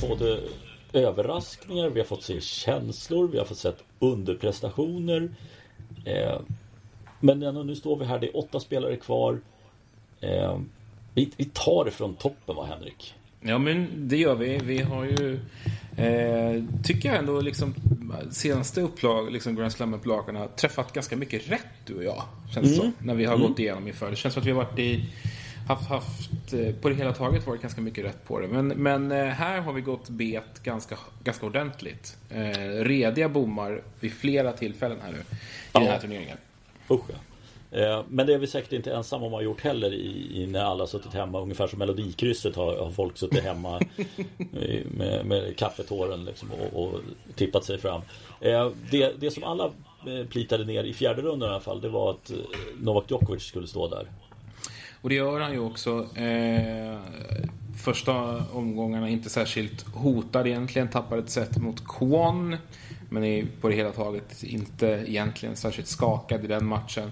både överraskningar, vi har fått se känslor, vi har fått se underprestationer. Eh, men nu står vi här, det är åtta spelare kvar. Eh, vi, vi tar det från toppen va Henrik? Ja men det gör vi. Vi har ju, eh, tycker jag ändå, liksom senaste upplag, liksom Grand Slam-upplagorna träffat ganska mycket rätt du och jag. Känns mm. så, när vi har mm. gått igenom inför. Det känns som att vi har varit i haft, haft eh, på det hela taget varit ganska mycket rätt på det. Men, men eh, här har vi gått bet ganska, ganska ordentligt. Eh, rediga bommar vid flera tillfällen här nu i ja. den här turneringen. Usch ja. Eh, men det är vi säkert inte ensamma om att ha gjort heller i, i när alla suttit hemma. Ungefär som Melodikrysset har, har folk suttit hemma med, med kaffetåren liksom och, och, tippat sig fram. Det, det som alla plitade ner i fjärde rundan i alla fall, det var att Novak Djokovic skulle stå där. Och det gör han ju också. Eh, första omgångarna inte särskilt hotad egentligen. Tappar ett set mot Kwon. Men är på det hela taget inte egentligen särskilt skakad i den matchen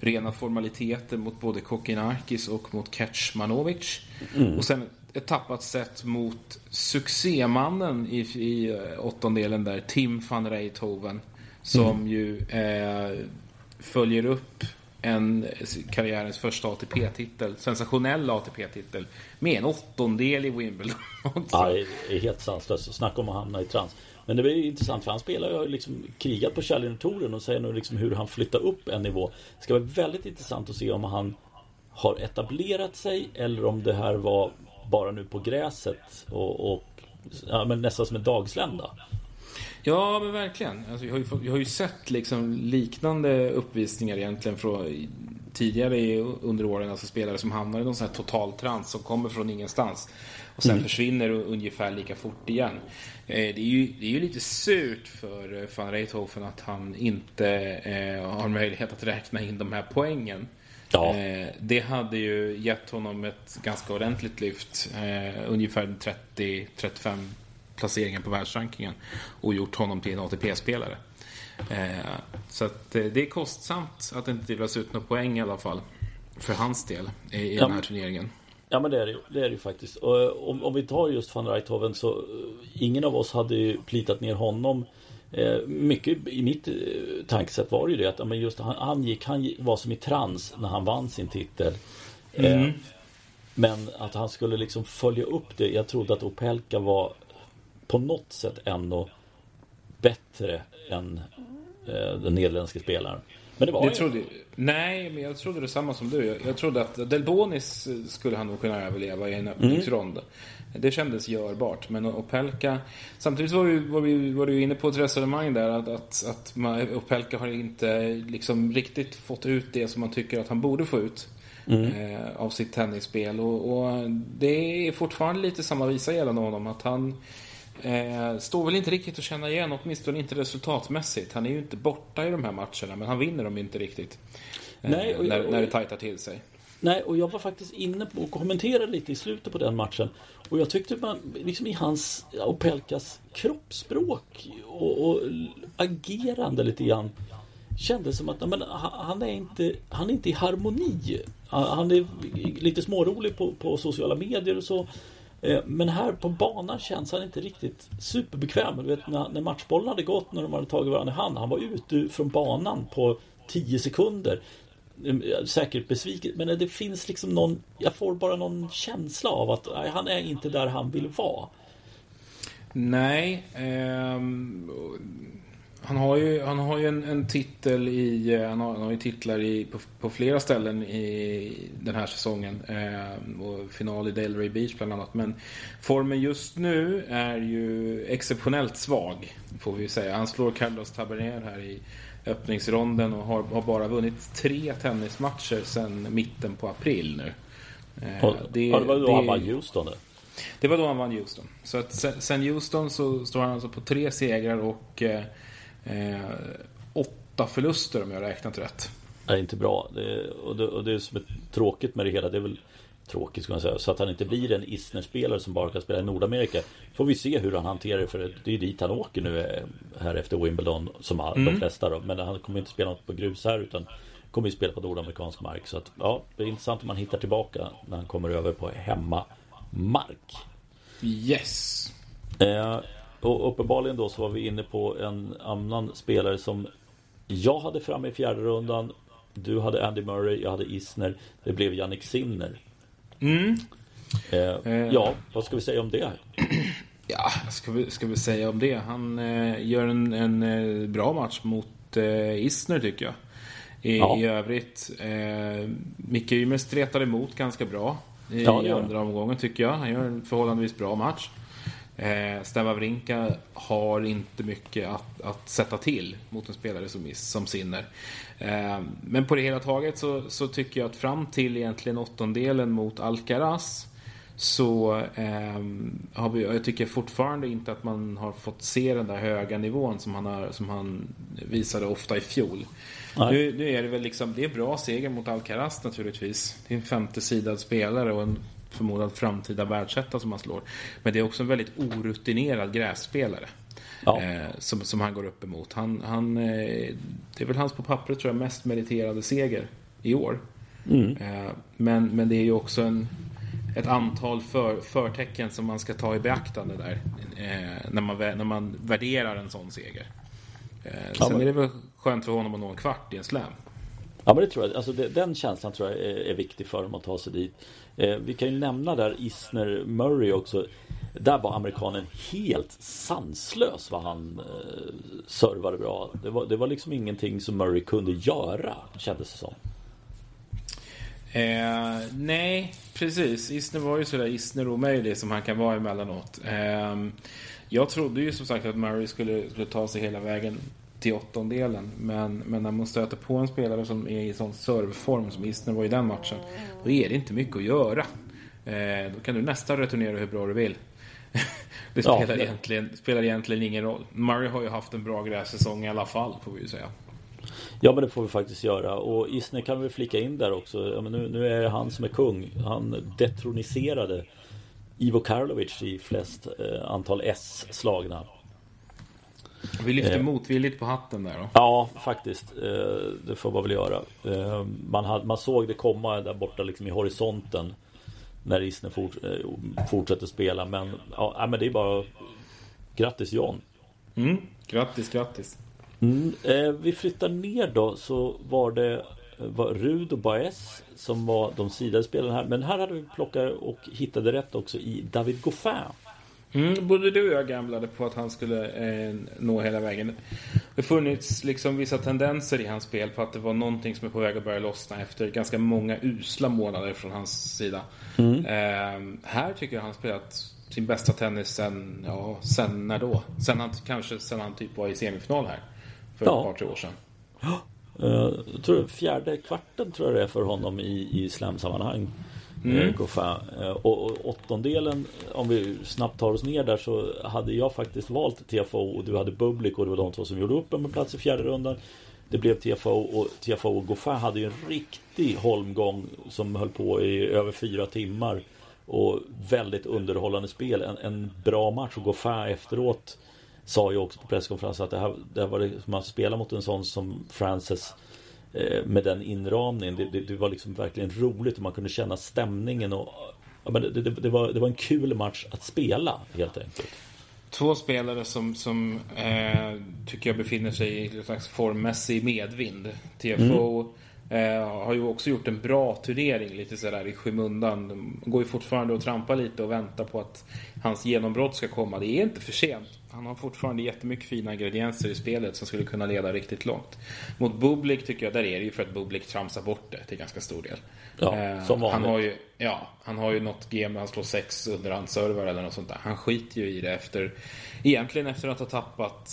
rena formaliteter mot både Kokinakis och mot Kecmanovic. Mm. Och sen ett tappat set mot succémannen i, i eh, åttondelen där, Tim van Reithoven. Som mm. ju eh, följer upp en karriärens första ATP-titel, sensationell ATP-titel, med en åttondel i Wimbledon. ja, det är helt sanslöst. Snacka om att hamna i trans. Men det blir intressant för han spelar ju liksom krigat på Challenger-touren och säger nu liksom hur han flyttar upp en nivå. Det ska vara väldigt intressant att se om han har etablerat sig eller om det här var bara nu på gräset och, och ja, men nästan som en dagslända. Ja, men verkligen. Alltså, jag, har ju, jag har ju sett liksom liknande uppvisningar egentligen från tidigare under åren. Alltså spelare som hamnar i någon sån här totaltrans som kommer från ingenstans. Och sen mm. försvinner ungefär lika fort igen. Eh, det, är ju, det är ju lite surt för eh, van Reithofen att han inte eh, har möjlighet att räkna in de här poängen. Ja. Eh, det hade ju gett honom ett ganska ordentligt lyft. Eh, ungefär 30-35 placeringar på världsrankingen. Och gjort honom till en ATP-spelare. Eh, så att, det är kostsamt att det inte delas ut några poäng i alla fall. För hans del i, i ja. den här turneringen. Ja men det är det, det, är det ju faktiskt. Och, eh, om, om vi tar just van Reithoven så uh, ingen av oss hade ju plitat ner honom. Eh, mycket i mitt eh, tankesätt var ju det att men just han, han gick, han var som i trans när han vann sin titel. Eh, mm. Men att han skulle liksom följa upp det. Jag trodde att Opelka var på något sätt ändå bättre än eh, den nederländske spelaren. Men det var det trodde, Nej, men jag trodde detsamma som du. Jag, jag trodde att Delbonis skulle han nog kunna överleva i en öppningsrond. Mm. Det kändes görbart. Men Opelka... Samtidigt var, vi, var, vi, var du inne på ett resonemang där att, att, att man, Opelka har inte liksom riktigt fått ut det som man tycker att han borde få ut. Mm. Eh, av sitt tennisspel. Och, och, det är fortfarande lite samma visa gällande honom. Att han Eh, står väl inte riktigt att känna igen, åtminstone inte resultatmässigt. Han är ju inte borta i de här matcherna, men han vinner dem inte riktigt. Eh, Nej, och, när, när det tajtar till sig. Nej, och jag var faktiskt inne på och kommenterade lite i slutet på den matchen. Och jag tyckte man, liksom i hans, Opelkas kroppsspråk och, och agerande lite grann kändes som att men, han, är inte, han är inte i harmoni. Han är lite smårolig på, på sociala medier och så. Eh, men här på banan känns han inte riktigt superbekväm. Du vet, när, matchbollen hade gått, när de hade tagit varandra i hand. Han var ute från banan på 10 sekunder. Ehm, säkert besviken, men det finns liksom någon... Jag får bara någon känsla av att nej, han är inte där han vill vara. Nej. Eh, han har ju, han har ju en, en titel i, eh, han har, han har ju titlar i, på, på, flera ställen i den här säsongen. Eh, och final i Delray Beach bland annat. Men formen just nu är ju exceptionellt svag, får vi säga. Han slår Carlos Taberner här i öppningsronden och har, har, bara vunnit tre tennismatcher sedan mitten på april nu. Eh, och, det, det var då det, han vann Houston? Det. det var då han vann Houston. Så att sen Houston så står han alltså på tre segrar och eh, Eh, åtta förluster om jag räknat rätt. Det är inte bra. Det, och, det, och det som är tråkigt med det hela, det är väl tråkigt ska man säga, så att han inte blir en Isner-spelare som bara kan spela i Nordamerika. Får vi se hur han hanterar det, för det är dit han åker nu eh, här efter Wimbledon, som mm. de flesta då. Men han kommer inte spela något på grus här, utan kommer ju spela på nordamerikansk mark. Så att, ja, det är intressant om man hittar tillbaka när han kommer över på hemmamark. Yes. Eh, och uppenbarligen då så var vi inne på en annan spelare som jag hade framme i fjärde rundan. Du hade Andy Murray, jag hade Isner. Det blev Jannik Sinner. Mm. Eh, ja, vad ska vi säga om det? Ja, vad ska vi, ska vi säga om det? Han eh, gör en, en eh, bra match mot eh, Isner tycker jag. I, Ja. i övrigt, eh, Micke Ymer stretar emot ganska bra i Ja, andra omgången tycker jag. Han gör en förhållandevis bra match. Eh, Steva Wrinka har inte mycket att, att sätta till mot en spelare som, som Sinner. Eh, men på det hela taget så, så tycker jag att fram till egentligen åttondelen mot Alcaraz så ehm, har vi, jag tycker fortfarande inte att man har fått se den där höga nivån som han, har, som han visade ofta i fjol. Nu, nu är det väl liksom, det är bra seger mot Alcaraz naturligtvis. Det är en femtesidad spelare och en förmodad framtida världsetta som han slår. Men det är också en väldigt orutinerad grässpelare. Ja. Eh, som, som han går upp emot. Han, han, eh, det är väl hans på pappret tror jag mest meriterade seger i år. Mm. Eh, men, men det är ju också en, ett antal för, förtecken som man ska ta i beaktande där. Eh, när, man, när man värderar en sån seger. Eh, Ja, sen men- är det väl skönt för honom att nå en kvart i en slam. Ja men det tror jag. Alltså det, den känslan tror jag är, är viktig för dem att ta sig dit. Eh, vi kan ju nämna där Isner Murray också. Där var amerikanen helt sanslös vad han eh, servade bra. Det var, det var liksom ingenting som Murray kunde göra kändes det som. Eh, nej, precis. Isner var ju sådär Isner omöjlig som han kan vara emellanåt. Eh, jag trodde ju som sagt att Murray skulle, skulle ta sig hela vägen till åttondelen. Men, men när man stöter på en spelare som är i sån serveform som Isner var i den matchen. Då är det inte mycket att göra. Eh, då kan du nästan returnera hur bra du vill. det Ja, spelar, det- egentligen, spelar egentligen ingen roll. Murray har ju haft en bra grässäsong i alla fall, får vi ju säga. Ja men det får vi faktiskt göra. Och Isner kan vi flika in där också. Ja, men nu, nu är det han som är kung. Han detroniserade Ivo Karlovic i flest eh, antal S slagna. Vi lyfter Eh. motvilligt på hatten där då. Ja, faktiskt. Eh, Det får man väl göra. Eh, Man, hade, man såg det komma där borta liksom i horisonten. När Isner fort, eh, fortsätter spela. Men, ja, men det är bara... Grattis John. Mm. Grattis, grattis. Mm, vi flyttar ner då så var det var Rud och Baez som var de sidade spelarna här. Men här hade vi plockat och hittade rätt också i David Goffin. Mm, både du och jag gamblade på att han skulle eh, nå hela vägen. Det har funnits liksom vissa tendenser i hans spel på att det var någonting som är på väg att börja lossna efter ganska många usla månader från hans sida. Eh, här tycker jag han spelat sin bästa tennis sen, ja, sen när då? Sen han, kanske sen han typ var i semifinal här. För Ja. ett par, tre år sedan. Jag tror fjärde kvarten tror jag det är för honom i, i slamsammanhang. Mm. Eh, Goffin. Eh, och, åttondelen, om vi snabbt tar oss ner där så hade jag faktiskt valt TFO och du hade Bublik och det var de två som gjorde upp om en plats i fjärde rundan. Det blev TFO och TFO och Goffin hade ju en riktig holmgång som höll på i över fyra timmar. Och väldigt underhållande spel. En, en bra match och Goffin efteråt sa ju också på presskonferensen att det här, det här var det man spelar mot en sån som Frances med den inramningen. Det, det, det var liksom verkligen roligt och man kunde känna stämningen och ja, men det, det, var, det var en kul match att spela helt enkelt. Två spelare som, som eh, tycker jag befinner sig i en slags formmässig medvind. TFO eh, har ju också gjort en bra turnering lite sådär i skymundan. De går ju fortfarande och trampar lite och väntar på att hans genombrott ska komma. Det är inte för sent. Han har fortfarande jättemycket fina ingredienser i spelet som skulle kunna leda riktigt långt. Mot Bublik tycker jag, där är det ju för att Bublik tramsar bort det till ganska stor del. Ja, Eh, som vanligt. han har ju, ja, han har ju något game där han slår sex underhandsservar eller något sånt där. Han skiter ju i det efter, egentligen efter att ha tappat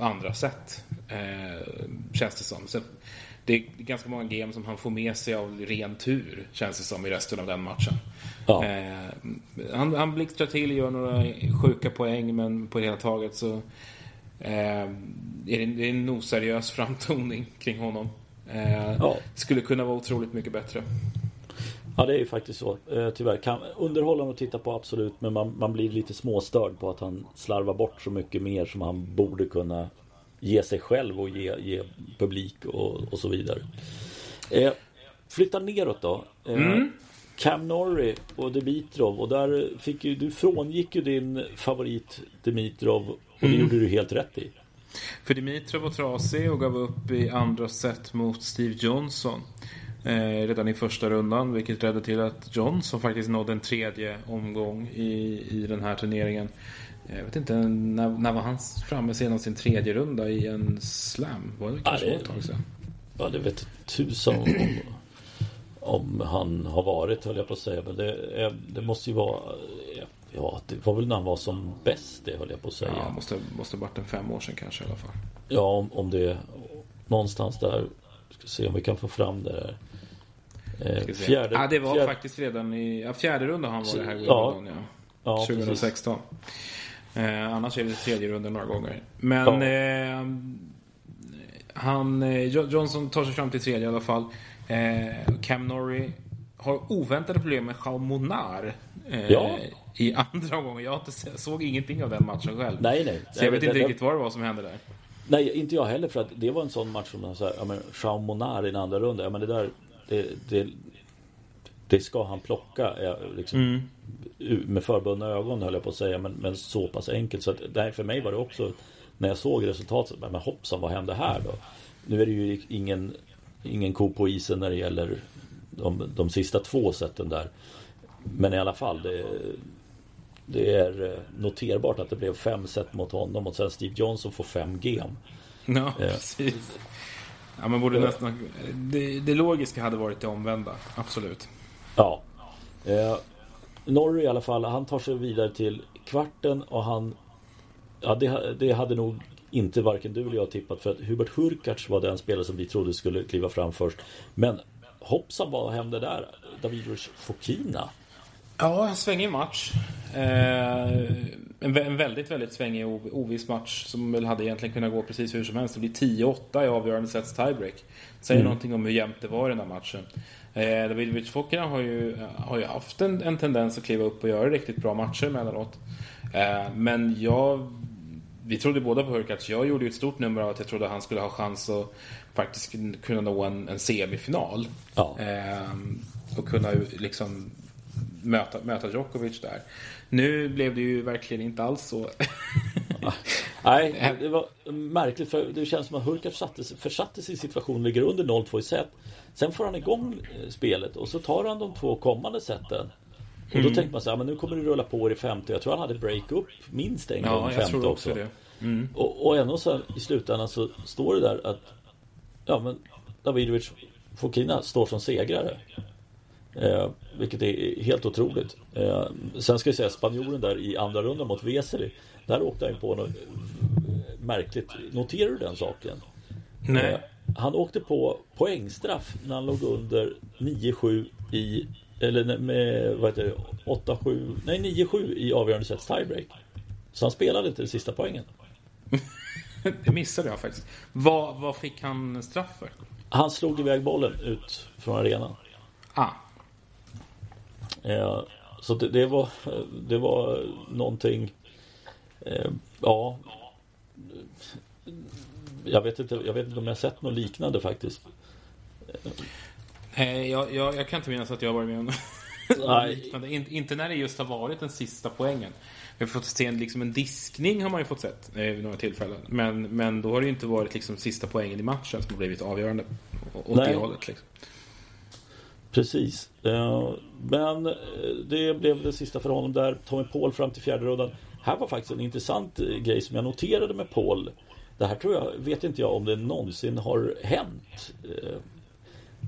andra set. Eh, känns det som. Så det är ganska många game som han får med sig av ren tur, känns det som, i resten av den matchen. Ja. Eh, han, han blixtrar till, gör några sjuka poäng, men på det hela taget så eh, är det, det är en oseriös framtoning kring honom. Eh, Ja. Skulle kunna vara otroligt mycket bättre. Ja det är ju faktiskt så. Eh, tyvärr. Kan, underhållande att titta på absolut. Men man, man blir lite småstörd på att han slarvar bort så mycket mer som han borde kunna ge sig själv och ge, ge publik och, och så vidare. Eh, flytta neråt då. Eh, Cam Norrie och Dimitrov och där fick ju, du frångick ju din favorit Dimitrov och det mm. gjorde du helt rätt i. För Dimitrov var trasig och gav upp i andra set mot Steve Johnson. Eh, redan i första rundan vilket ledde till att Johnson faktiskt nådde en tredje omgång i, i den här turneringen. Jag vet inte, när, när var han framme senast i en tredje runda i en slam? Var det kanske ja, det, ett tag sedan? Ja, det vet tusan om, om han har varit höll jag på att säga. Men det, det måste ju vara Ja, det var väl när han var som bäst det höll jag på att säga. Ja, måste, måste varit en fem år sedan kanske i alla fall. Ja, om, om det någonstans där. Ska se om vi kan få fram det där. Eh, fjärde, ja, det var fjärde, faktiskt redan i ja, fjärde rundan han var det här ja. ja. 2016. Eh, annars är det tredje rundan några gånger. Men ja. eh, han, eh, Johnson tar sig fram till tredje i alla fall. Eh, Cam Norrie har oväntade problem med Jean Monar. Eh, ja. I andra omgången. Jag såg ingenting av den matchen själv. Nej, nej. Så jag vet inte riktigt vad det var som hände där. Nej, inte jag heller. För att det var en sån match som så här, ja, men Jean Monar i den andra rundan. Ja, men det där, det, det, det ska han plocka. Liksom, mm. Med förbundna ögon höll jag på att säga. Men, men så pass enkelt. Så att, nej, för mig var det också när jag såg resultatet. Men hoppsan, vad hände här då? Nu är det ju ingen, ingen ko på isen när det gäller de, de sista två sätten där. Men i alla fall, det, det är eh, noterbart att det blev fem set mot honom och sen Steve Johnson får fem gem. Ja, eh. precis. Ja, men borde nästan, det, det logiska hade varit det omvända, absolut. Ja. Norrie i alla fall, han tar sig vidare till kvarten och han Ja, det, det hade nog inte varken du eller jag tippat för att Hubert Hurkacz var den spelare som vi trodde skulle kliva fram först. Men hoppsan, vad hände där? Davidovich Fokina. Ja, en svängig match. Eh, en, en, väldigt, väldigt svängig och oviss match som väl hade egentligen kunnat gå precis hur som helst. Det blir 10-8 i avgörande sets tiebreak. Säger mm. någonting om hur jämnt det var i den här matchen. Eh, Davidovich Fokina har ju, har ju haft en, en tendens att kliva upp och göra riktigt bra matcher emellanåt. Eh, men jag vi trodde båda på Hurkacz. Jag gjorde ju ett stort nummer av att jag trodde att han skulle ha chans att faktiskt kunna nå en, en semifinal. Ja. Eh, och kunna liksom möta, möta Djokovic där. Nu blev det ju verkligen inte alls så. Nej, det var märkligt för det känns som att Hurkacz försatte sig i situationen, ligger under 0-2 i set. Sen får han igång eh, spelet och så tar han de två kommande seten. Och då mm. tänkte man så här, men nu kommer det rulla på i femte. Jag tror han hade break-up minst en gång i femte också. också. Det. Mm. Och, och ändå så i slutändan så står det där att ja men Davidovic Fokina står som segrare. Eh, vilket är helt otroligt. Eh, sen ska jag säga spanjoren där i andra rundan mot Vesely. Där åkte han på något märkligt. Noterar du den saken? Nej. Eh, han åkte på poängstraff när han låg under 9-7 i eller med vad heter det 8-7 nej 9-7 i avgörande sets tiebreak. Så han spelade inte den sista poängen. det missade jag faktiskt. Vad, vad fick han straff för? Han slog iväg bollen ut från arenan. Ah. Eh, så det, det, var Det var någonting Ja jag vet, inte, jag vet inte om jag sett något liknande faktiskt. Nej, jag, jag, jag kan inte minnas att jag har varit med om liknande. In, inte när det just har varit den sista poängen. Vi har fått se en, liksom en diskning har man ju fått sett eh, vid några tillfällen. Men, men då har det ju inte varit liksom sista poängen i matchen som har blivit avgörande. Åt Nej. det hållet liksom. Precis. Uh, men eh, det blev det sista för honom där. Tommy Paul fram till fjärde rundan. Här var faktiskt en intressant eh, grej som jag noterade med Paul. Det här tror jag, vet inte jag om det någonsin har hänt.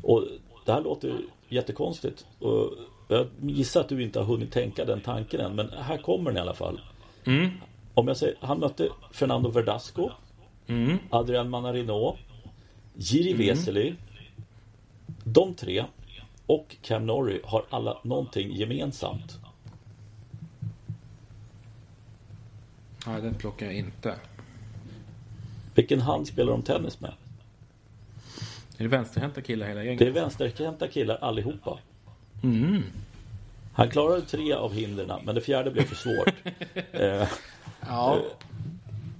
Och det här låter jättekonstigt. Och jag gissar att du inte har hunnit tänka den tanken än, men här kommer den i alla fall. Mm. Om jag säger, han mötte Fernando Verdasco, mm. Adrian Manarino, Jiri mm. Vesely. De tre och Cam Norrie har alla någonting gemensamt. Nej, den plockar jag inte. Vilken hand spelar de tennis med? Är det vänsterhänta killar hela gänget? Det är vänsterhänta killar allihopa. Mm. Han klarade tre av hindren men det fjärde blev för svårt. eh, ja.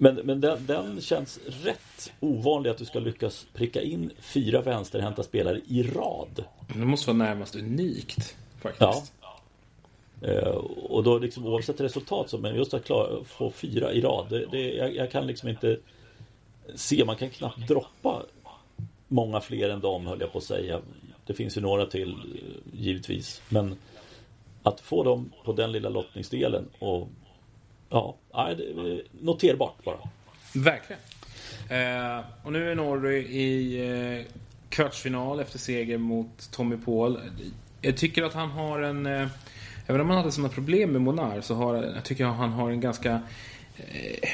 Eh, men, men den, den, känns rätt ovanlig att du ska lyckas pricka in fyra vänsterhänta spelare i rad. Det måste vara närmast unikt. faktiskt. Ja. Eh, och då liksom oavsett resultat så, men just att klara, få fyra i rad. Det, det, jag, jag, kan liksom inte se, man kan knappt droppa många fler än dem höll jag på att säga. Det finns ju några till givetvis. Men att få dem på den lilla lottningsdelen och ja, noterbart bara. Verkligen. Eh, och nu är Norrie i eh, kvartsfinal efter seger mot Tommy Paul. Jag tycker att han har en... Eh, även om han hade sådana problem med Monar så har, jag tycker att han har en ganska eh,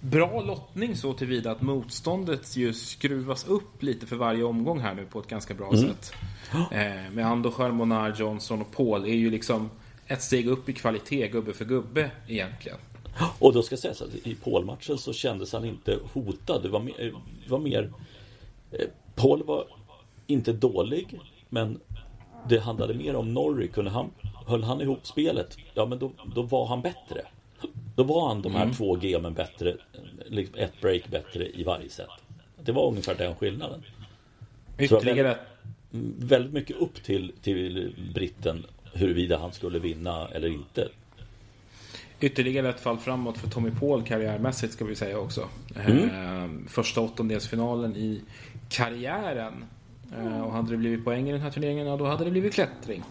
bra lottning så tillvida att motståndet ju skruvas upp lite för varje omgång här nu på ett ganska bra mm. sätt. Eh, med Andoskär, Monar, Johnson och Paul är ju liksom ett steg upp i kvalitet gubbe för gubbe egentligen. Och då ska sägas att i Paul-matchen så kändes han inte hotad. Det var mer, var mer eh, Paul var inte dålig, men det handlade mer om Norrie. Kunde han, höll han ihop spelet, ja men då, då var han bättre. Då var han de här mm. två gamen bättre, liksom ett break bättre i varje set. Det var ungefär den skillnaden. Ytterligare... Väldigt, väldigt mycket upp till, till britten huruvida han skulle vinna eller inte. Ytterligare ett fall framåt för Tommy Paul karriärmässigt ska vi säga också. Mm. Eh, första åttondelsfinalen i karriären. Eh, och hade det blivit poäng i den här turneringen, ja, då hade det blivit klättring.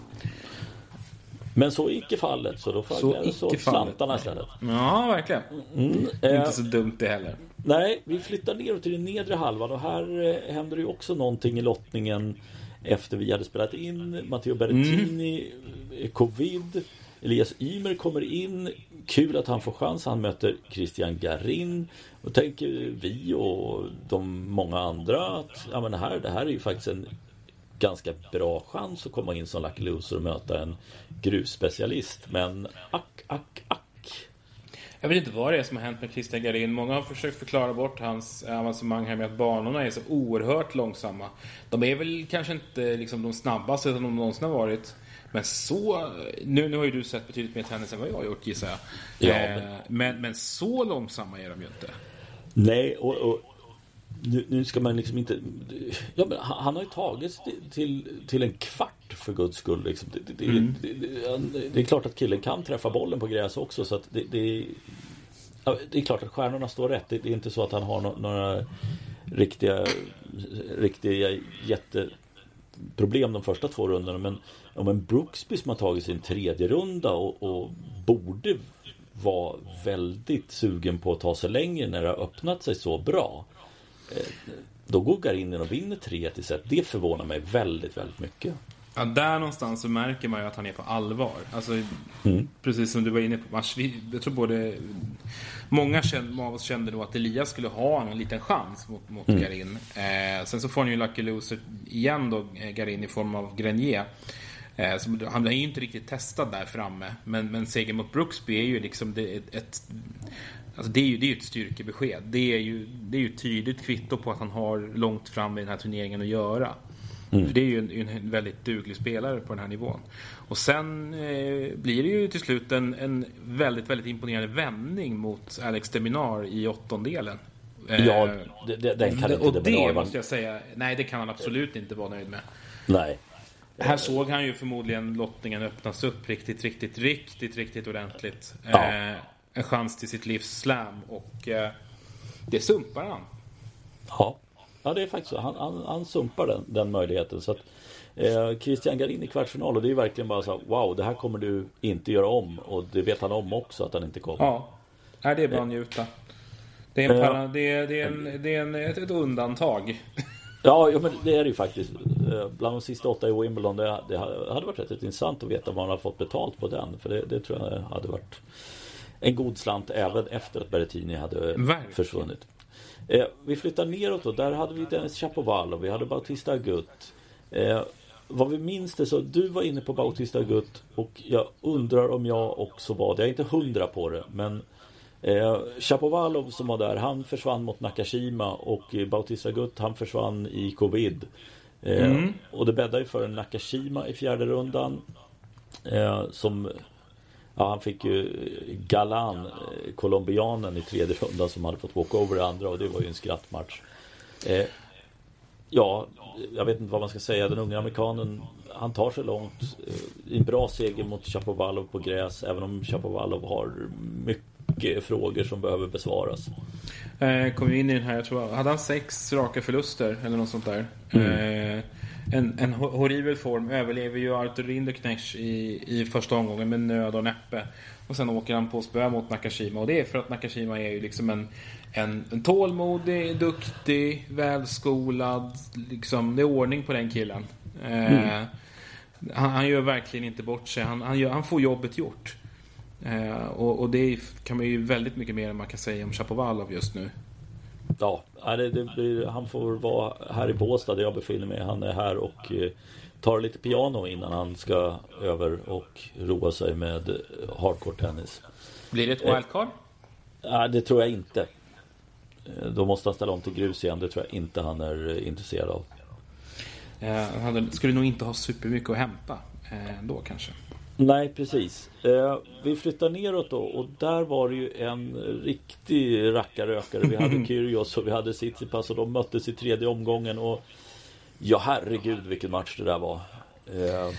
Men så icke fallet, så då får jag så slantarna istället. Ja, verkligen. Mm, Inte eh, så dumt det heller. Nej, vi flyttar ner till den nedre halvan och här eh, händer det ju också någonting i lottningen efter vi hade spelat in. Matteo Berrettini, mm. covid. Elias Ymer kommer in. Kul att han får chans. Han möter Christian Garin. Och tänker vi och de många andra att ja, men här, det här är ju faktiskt en ganska bra chans att komma in som lucky loser och möta en grusspecialist. Men ack, ack, ack. Jag vet inte vad det är som har hänt med Christian Garin. Många har försökt förklara bort hans avancemang här med att banorna är så oerhört långsamma. De är väl kanske inte liksom de snabbaste som de någonsin har varit. Men så... Nu, nu har ju du sett betydligt mer tennis än vad jag har gjort gissar jag. Ja, eh, men, men så långsamma är de ju inte. Nej, och, och nu, nu, ska man liksom inte... Ja, men han har ju tagits till, till en kvart för guds skull. Liksom. Det, det, mm. det, det, är klart att killen kan träffa bollen på gräs också. Så att det är klart att stjärnorna står rätt. Det, är inte så att han har no, några riktiga, riktiga jätteproblem de första två rundorna. Men om en Brooksby som har tagit sin tredje runda och, och borde vara väldigt sugen på att ta sig längre när det har öppnat sig så bra. Eh, då går Garinen och vinner 3 1 set. Det förvånar mig väldigt, väldigt mycket. Ja, där någonstans så märker man ju att han är på allvar. Alltså, mm. Precis som du var inne på. Jag tror både... Många av oss kände då att Elias skulle ha en liten chans mot, mot mm. Garin. Eh, sen så får han ju Lucky Loser igen då, eh, Garin, i form av Grenier. Eh, så han är ju inte riktigt testad där framme. Men, men seger mot Brooksby är ju liksom det, ett, ett Alltså det är ju det är ett styrkebesked. Det är ju, det är ju tydligt kvitto på att han har långt fram i den här turneringen att göra. Mm. För det är ju en, en, väldigt duglig spelare på den här nivån. Och sen eh, blir det ju till slut en, en väldigt, väldigt imponerande vändning mot Alex Deminar i åttondelen. Eh, ja, det, det, den kan inte Och det måste jag säga, nej det kan han absolut inte vara nöjd med. Nej. Här såg han ju förmodligen lottningen öppnas upp riktigt, riktigt, riktigt, riktigt ordentligt. Ja. Eh, en chans till sitt livs slam och eh, det sumpar han. Ja, ja det är faktiskt så. Han, han, han sumpar den, den möjligheten. Så att, eh, Christian Garin i kvartsfinal och det är verkligen bara så här, wow, det här kommer du inte göra om. Och det vet han om också att han inte kommer. Ja, Nej, det är bara att njuta. Det är, en, para, det är, det är, en, det är en, ett, ett undantag. Ja, ja, men det är det ju faktiskt. Eh, bland de sista åtta i Wimbledon. Det, det hade varit rätt intressant att veta vad han har fått betalt på den. För det, det tror jag hade varit en god slant även efter att Berrettini hade Verkligen. försvunnit. Eh, vi flyttar neråt då. Där hade vi Dennis Chapovalov, vi hade Bautista Agut. Eh, vad vi minns det så, du var inne på Bautista Agut och jag undrar om jag också var det. Jag är inte hundra på det, men eh, Chapovalov som var där, han försvann mot Nakashima och Bautista Agut, han försvann i covid. Eh, mm. Och det bäddade ju för en Nakashima i fjärde rundan. Eh, som Ja, han fick ju Galan, eh, colombianen i tredje rundan som hade fått walkover i andra och det var ju en skrattmatch. Eh, ja, jag vet inte vad man ska säga. Den unga amerikanen, han tar sig långt. I en bra seger mot Chapovalov på gräs, även om Chapovalov har mycket frågor som behöver besvaras. Eh, kom in i den här, jag tror, hade han sex raka förluster eller något sånt där? Mm. Eh, en, en horribel form överlever ju Arthur Rinderknecht i, i första omgången med nöd och näppe. Och sen åker han på spö mot Nakashima och det är för att Nakashima är ju liksom en, en, en tålmodig, duktig, välskolad, liksom, det är ordning på den killen. Eh, mm. han, han, gör verkligen inte bort sig, han, han, gör, han får jobbet gjort. Eh, och, och, det kan man ju väldigt mycket mer än man kan säga om Chapovalov just nu. Ja, det, det blir, han får vara här i Båstad där jag befinner mig. Han är här och eh, tar lite piano innan han ska över och roa sig med hardcore tennis. Blir det ett wildcard? Nej, det tror jag inte. Eh, då måste han ställa om till grus igen. Det tror jag inte han är eh, intresserad av. Han skulle nog inte ha supermycket att hämta ändå kanske. Nej, precis. Eh, vi flyttar neråt då och där var det ju en riktig rackarökare. Vi hade Kyrgios och vi hade Tsitsipas och de möttes i tredje omgången och ja, herregud vilken match det där var. Eh.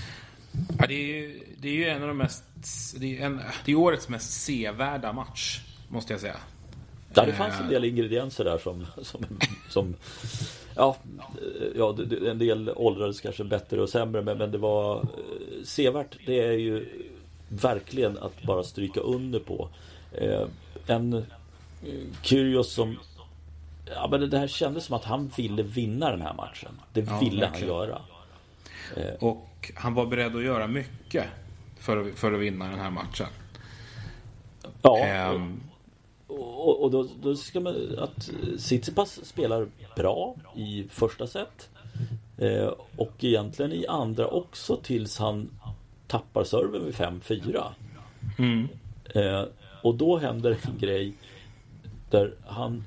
Ja, det är, ju, det är ju en av de mest... Det är, en, det är årets mest sevärda match, måste jag säga. Ja, det fanns en del ingredienser där som, som, som ja, ja, en del åldrades kanske bättre och sämre men, men det var eh, sevärt. Det är ju verkligen att bara stryka under på. Eh, en eh, Kyrgios som Ja men det här kändes som att han ville vinna den här matchen. Det ja, ville verkligen. han göra. Och han var beredd att göra mycket för att, för att vinna den här matchen. Ja. Um, och, och då, då, ska man att Tsitsipas spelar bra i första set. Eh, och egentligen i andra också tills han tappar serven vid 5-4. Mm. Eh, och då händer en grej där han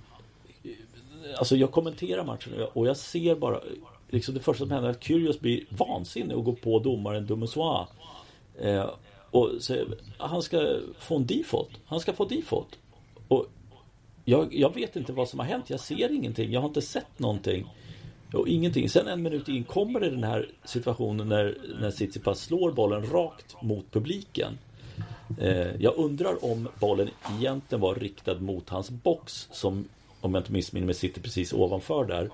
Alltså jag kommenterar matchen och jag ser bara Liksom det första som händer är att Kyrgios blir vansinnig och går på domaren Dumosois. Eh, och säger han ska få en default. Han ska få default. Och jag, jag, vet inte vad som har hänt. Jag ser ingenting. Jag har inte sett någonting. Och ingenting. Sen en minut in kommer det den här situationen när, när Tsitsipas slår bollen rakt mot publiken. Eh, jag undrar om bollen egentligen var riktad mot hans box som, om jag inte missminner mig, sitter precis ovanför där.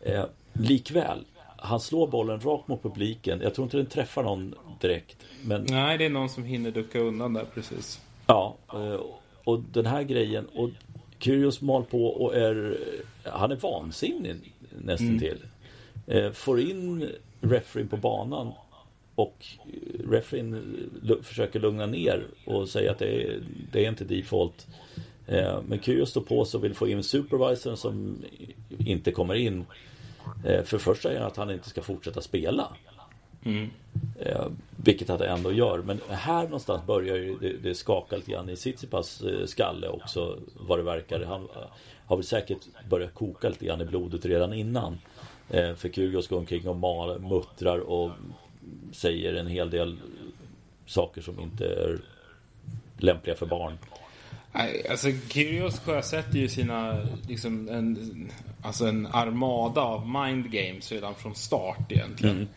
Eh, likväl, han slår bollen rakt mot publiken. Jag tror inte den träffar någon direkt. Men... Nej, det är någon som hinner ducka undan där precis. Ja, eh, och den här grejen. Och Kyrgios mal på och är Han är vansinnig nästan mm. till. Eh, får in referin på banan och referin försöker lugna ner och säga att det är, det är inte default. Eh, men Kyrgios står på sig och vill få in supervisorn som inte kommer in. Eh, för först säger han att han inte ska fortsätta spela. Mm. Eh, vilket han ändå gör. Men här någonstans börjar ju det, det skaka lite grann i Tsitsipas eh, skalle också vad det verkar. Han eh, har väl säkert börjat koka lite grann i blodet redan innan. Eh, för Kyrgios går omkring och mal, muttrar och säger en hel del saker som inte är lämpliga för barn. Alltså Kyrgios sjösätter ju sina, liksom en, alltså en armada av mind games redan från start egentligen. Mm.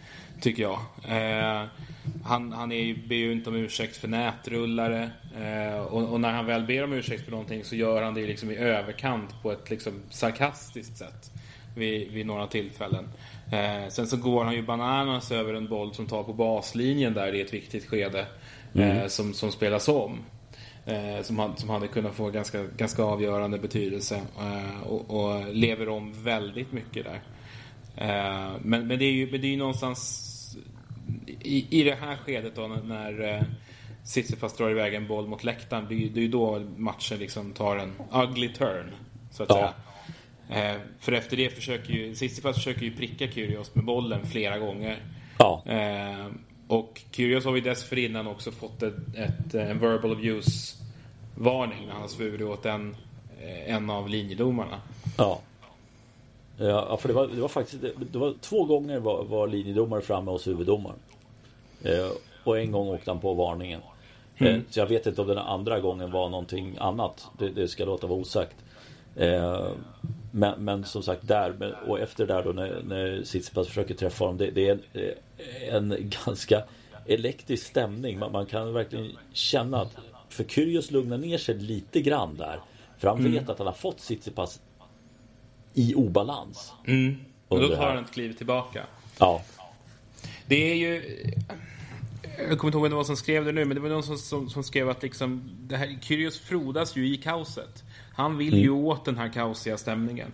Tycker jag. Eh, han han är, ber ju inte om ursäkt för nätrullare. Eh, och, och, när han väl ber om ursäkt för någonting så gör han det liksom i överkant på ett liksom sarkastiskt sätt. Vid, vid några tillfällen. Eh, sen så går han ju bananas över en boll som tar på baslinjen där i ett viktigt skede. Mm. Eh, som, som spelas om. Eh, som, hade, som hade kunnat få ganska, ganska avgörande betydelse. Eh, och, och, lever om väldigt mycket där. Eh, men, men, det är ju, men det är ju någonstans i, i det här skedet då när, när Sitsipas drar iväg en boll mot läktaren. Det är, det är ju då matchen liksom tar en ugly turn. Så att ja. säga. Eh, för efter det försöker ju Sitsipas försöker ju pricka Kyrgios med bollen flera gånger. Ja. Eh, och Kyrgios har ju dessförinnan också fått ett, ett, en verbal abuse varning när han svurit åt en, en av linjedomarna. Ja. Ja, för det var, det var faktiskt det var två gånger var, var linjedomare framme hos huvuddomaren. Eh, och en gång åkte han på varningen. Eh, mm. Så jag vet inte om den andra gången var någonting annat. Det, det ska låta vara osagt. Eh, men, men som sagt där och efter där då när, när Tsitsipas försöker träffa honom. Det, det är en, en ganska elektrisk stämning. Man, man, kan verkligen känna att för Kyrgios lugnar ner sig lite grann där. För han mm. vet att han har fått Tsitsipas i obalans. Mm. Och då tar han ett kliv tillbaka. Ja. Det är ju... Jag kommer inte ihåg vem det var som skrev det nu, men det var någon som, som, som skrev att liksom, det här, Kyrgios frodas ju i kaoset. Han vill mm. ju åt den här kaosiga stämningen.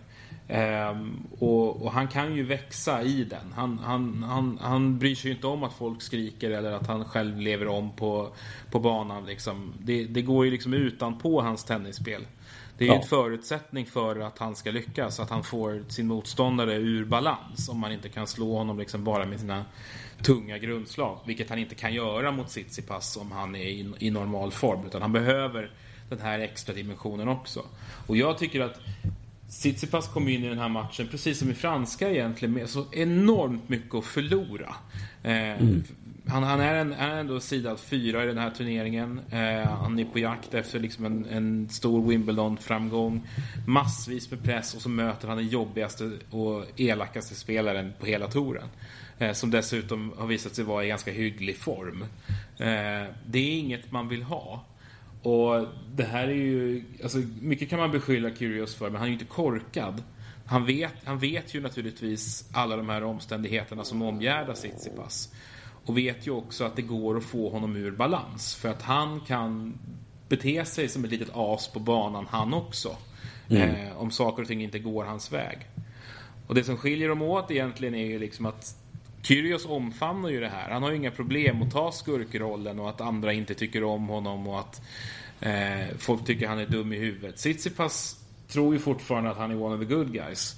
Um, och, och, han kan ju växa i den. Han, han, han, han bryr sig ju inte om att folk skriker eller att han själv lever om på, på banan. Liksom. Det, det går ju liksom utanpå hans tennisspel. Det är ju ja. en förutsättning för att han ska lyckas, att han får sin motståndare ur balans. Om man inte kan slå honom liksom bara med sina tunga grundslag. Vilket han inte kan göra mot Tsitsipas om han är i, i normal form. Utan han behöver den här extra dimensionen också. Och jag tycker att Tsitsipas kom in i den här matchen, precis som i franska egentligen, med så enormt mycket att förlora. Eh, mm. Han, han, är, en, är ändå sidad fyra i den här turneringen. Eh, han är på jakt efter liksom en, en stor Wimbledon-framgång. Massvis med press och så möter han den jobbigaste och elakaste spelaren på hela touren. Eh, som dessutom har visat sig vara i ganska hygglig form. Eh, det är inget man vill ha. Och det här är ju, alltså mycket kan man beskylla Kyrgios för, men han är ju inte korkad. Han vet, han vet ju naturligtvis alla de här omständigheterna som omgärdar Tsitsipas. Och vet ju också att det går att få honom ur balans. För att han kan bete sig som ett litet as på banan han också. Mm. Eh, om saker och ting inte går hans väg. Och det som skiljer dem åt egentligen är ju liksom att Kyrgios omfamnar ju det här. Han har ju inga problem att ta skurkrollen och att andra inte tycker om honom och att eh, folk tycker han är dum i huvudet. Tsitsipas tror ju fortfarande att han är one of the good guys.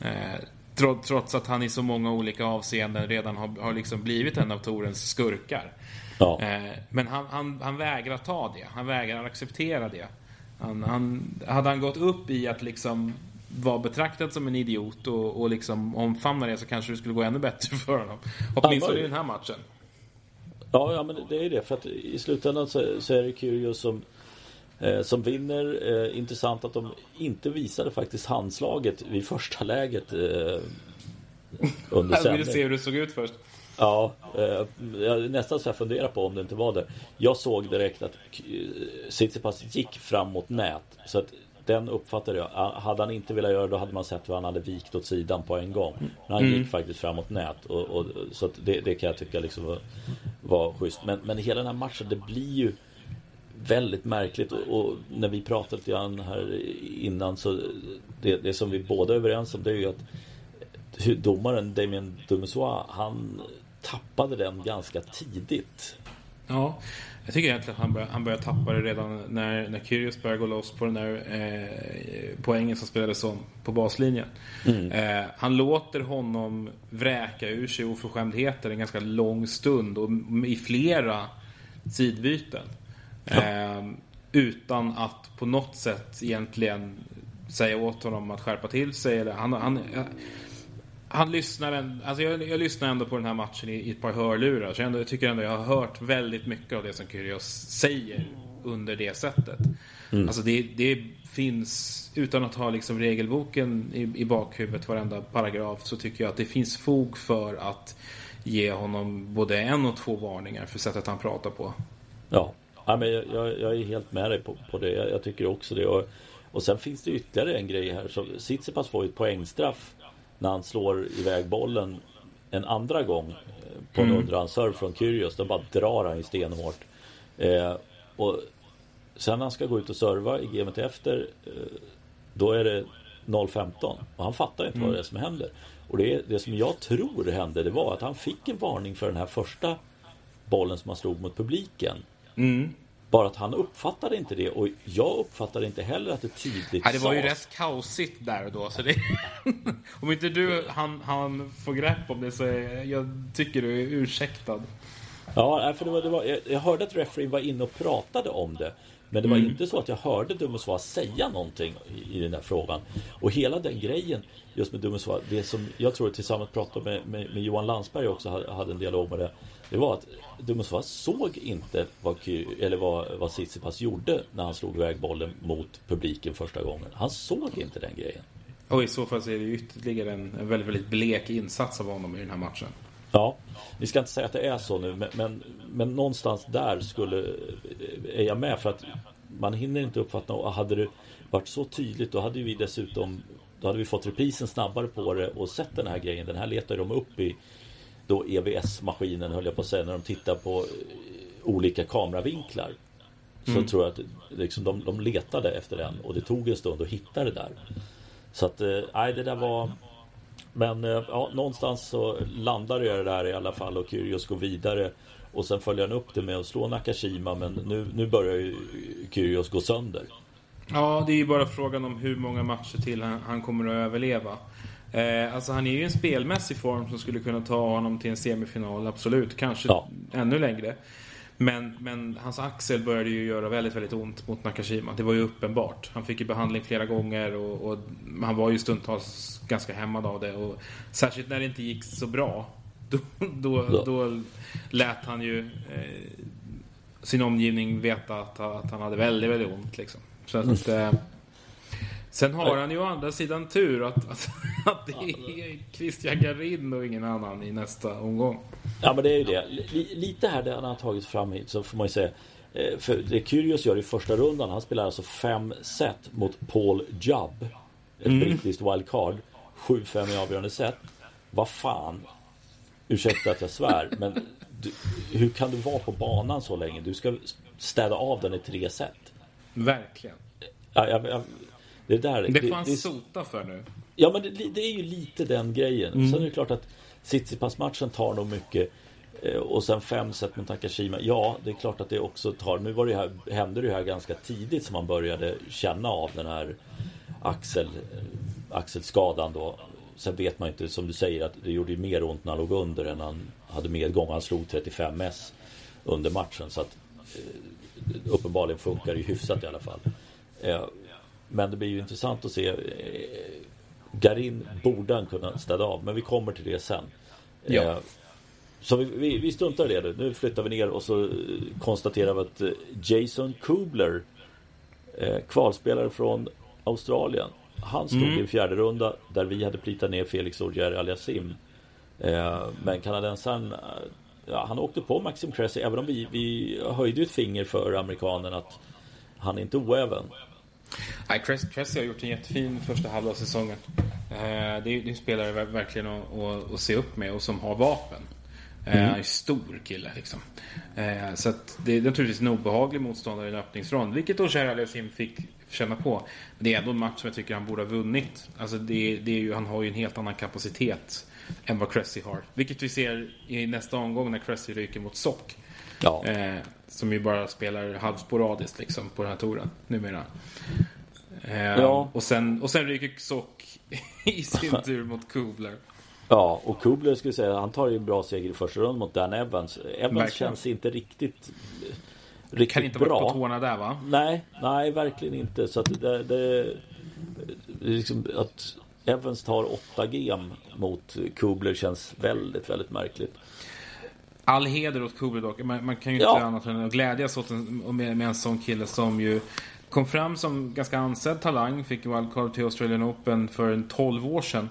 Eh, trots att han i så många olika avseenden redan har, har liksom blivit en av Torens skurkar. Ja. Eh, men han, han, han, vägrar ta det. Han vägrar acceptera det. Han, han, hade han gått upp i att liksom var betraktad som en idiot och, och liksom omfamna det så kanske det skulle gå ännu bättre för honom. Åtminstone i den här matchen. Ja, ja men det är det. För att i slutändan så, så är det Kyrgios som, eh, som vinner. Eh, intressant att de inte visade faktiskt handslaget vid första läget eh, under. Jag ville se hur det såg ut först. Ja, eh, nästan så jag funderar på om det inte var det. Jag såg direkt att Tsitsipas gick fram mot nät. Så att den uppfattade jag. Hade han inte velat göra det då hade man sett hur han hade vikt åt sidan på en gång. Men han mm. gick faktiskt framåt nät. Och, och så det, det, kan jag tycka liksom var, var schysst. Men, men hela den här matchen, det blir ju väldigt märkligt. Och, och när vi pratade lite grann här innan så det, det som vi båda är överens om det är ju att domaren Damien Dumesois han tappade den ganska tidigt. Ja, jag tycker egentligen att han börjar, han börjar tappa det redan när, när Kyrgios börjar gå loss på den där eh, poängen som spelades om på baslinjen. Mm. Eh, han låter honom vräka ur sig oförskämdheter en ganska lång stund och i flera sidbyten. Ja. Eh, utan att på något sätt egentligen säga åt honom att skärpa till sig. Eller han, han, han lyssnar, en, alltså jag, jag, lyssnar ändå på den här matchen i, i ett par hörlurar. Så jag, ändå, jag tycker ändå jag har hört väldigt mycket av det som Kyrgios säger under det sättet. Mm. Alltså det, det, finns, utan att ha liksom regelboken i, i bakhuvudet varenda paragraf, så tycker jag att det finns fog för att ge honom både en och två varningar för sättet han pratar på. Ja, ja men jag, jag är helt med dig på, på det. Jag, jag, tycker också det. Och, och sen finns det ytterligare en grej här. Så Tsitsipas får ju ett poängstraff när han slår iväg bollen en andra gång eh, på en mm. underhandsserve från Kyrgios. Den bara drar han ju stenhårt. Eh, och sen när han ska gå ut och serva i gamet efter eh, då är det 0-15 och han fattar inte mm. vad det är som händer. Och det, det som jag tror hände det var att han fick en varning för den här första bollen som han slog mot publiken. Mm. Bara att han uppfattade inte det och jag uppfattade inte heller att det tydligt ja, Det var ju rätt kaosigt där och då. Så det, om inte du han, han får grepp om det så är, jag tycker du är ursäktad. Ja, för det var, det var, jag hörde att referee var inne och pratade om det. Men det var mm. inte så att jag hörde Dumosva säga någonting i, i den här frågan. Och hela den grejen just med Dumosva, det som jag tror tillsammans pratade med, med, med Johan Landsberg också hade en dialog med det. Det var att Dumosva såg inte vad, eller vad, vad Tsitsipas gjorde när han slog iväg bollen mot publiken första gången. Han såg inte den grejen. Och i så fall så är det ytterligare en, en väldigt, väldigt blek insats av honom i den här matchen. Ja, vi ska inte säga att det är så nu men, men, men någonstans där skulle är jag med för att man hinner inte uppfatta och hade det varit så tydligt då hade vi dessutom då hade vi fått reprisen snabbare på det och sett den här grejen. Den här letar de upp i då EVS-maskinen höll jag på att säga när de tittar på eh, olika kameravinklar. Så mm. tror jag att liksom, de, de letade efter den och det tog en stund att hitta det där. Så att, eh, nej det där var Men eh, ja, någonstans så landade jag det där i alla fall och Kyrgios går vidare Och sen följer han upp det med att slå Nakashima men nu, nu börjar ju Kyrgios gå sönder. Ja, det är ju bara frågan om hur många matcher till han, han kommer att överleva. Eh, alltså han är ju en spelmässig form som skulle kunna ta honom till en semifinal, absolut. Kanske ja. ännu längre. Men, men hans axel började ju göra väldigt, väldigt ont mot Nakashima. Det var ju uppenbart. Han fick ju behandling flera gånger och, och han var ju stundtals ganska hämmad av det. Och särskilt när det inte gick så bra. Då, då, ja. då lät han ju eh, sin omgivning veta att, att han hade väldigt, väldigt ont. Liksom. Så att, mm. Sen har han ju å andra sidan tur att, att, att det är Christian Garin och ingen annan i nästa omgång. Ja men det är ju det. Lite här där han har tagit fram hit så får man ju säga eh, för det Kyrgios gör i första rundan, han spelar alltså fem set mot Paul Jubb. Ett mm. brittiskt wildcard. 7-5 i avgörande set. Vad fan. Ursäkta att jag svär, men du, hur kan du vara på banan så länge? Du ska städa av den i tre set. Verkligen. Ja, jag, jag, det, där, det får han sota för nu. Ja, men det, det, är ju lite den grejen. Mm. Sen är det klart att Tsitsipas-matchen tar nog mycket. Eh, och sen fem set mot Nakashima. Ja, det är klart att det också tar. Nu var det här, hände det här ganska tidigt som man började känna av den här axel, eh, axelskadan då. Sen vet man inte, som du säger, att det gjorde ju mer ont när han låg under än han hade medgång. Han slog 35 s under matchen. Så att eh, uppenbarligen funkar det ju hyfsat i alla fall. Men det blir ju intressant att se Garin borde han kunna städa av, men vi kommer till det sen. Ja. Eh, så vi, vi, vi struntar i det nu. Nu flyttar vi ner och så konstaterar vi att eh, Jason Kubler eh, Kvalspelare från Australien Han stod mm. i en fjärde runda där vi hade plitat ner Felix Auger Aliasim eh, Men kanadensaren eh, ja, Han åkte på Maxim Cressy även om vi, vi höjde ett finger för amerikanen att Han är inte oäven Nej, Cressy har gjort en jättefin första halva av säsongen. Eh, det är en spelare verkligen att, att, se upp med och som har vapen. Eh, mm. Han är en stor kille liksom. Eh, så det är naturligtvis en obehaglig motståndare i en öppningsrond. Vilket då Aliasim fick känna på. Men det är ändå en match som jag tycker han borde ha vunnit. Alltså det, det är ju, han har ju en helt annan kapacitet än vad Cressy har. Vilket vi ser i nästa omgång när Cressy ryker mot Sock. Ja. Eh, som ju bara spelar halvsporadiskt liksom på den här touren numera. Eh, ja. och, sen, och sen ryker Sock i sin tur mot Kubler. Ja, och Kubler skulle säga han tar ju en bra seger i första rundan mot Dan Evans. Evans verkligen. känns inte riktigt Riktigt kan inte bra. vara på tårna där va? Nej, nej verkligen inte. Så att det, det liksom att Evans tar 8 gem mot Kubler känns väldigt, väldigt märkligt. All heder åt Kubler dock. Man, man kan ju inte ja. annat än att glädjas åt en, med, med en sån kille som ju kom fram som ganska ansedd talang. Fick wildcard till Australian Open för en 12 år sedan.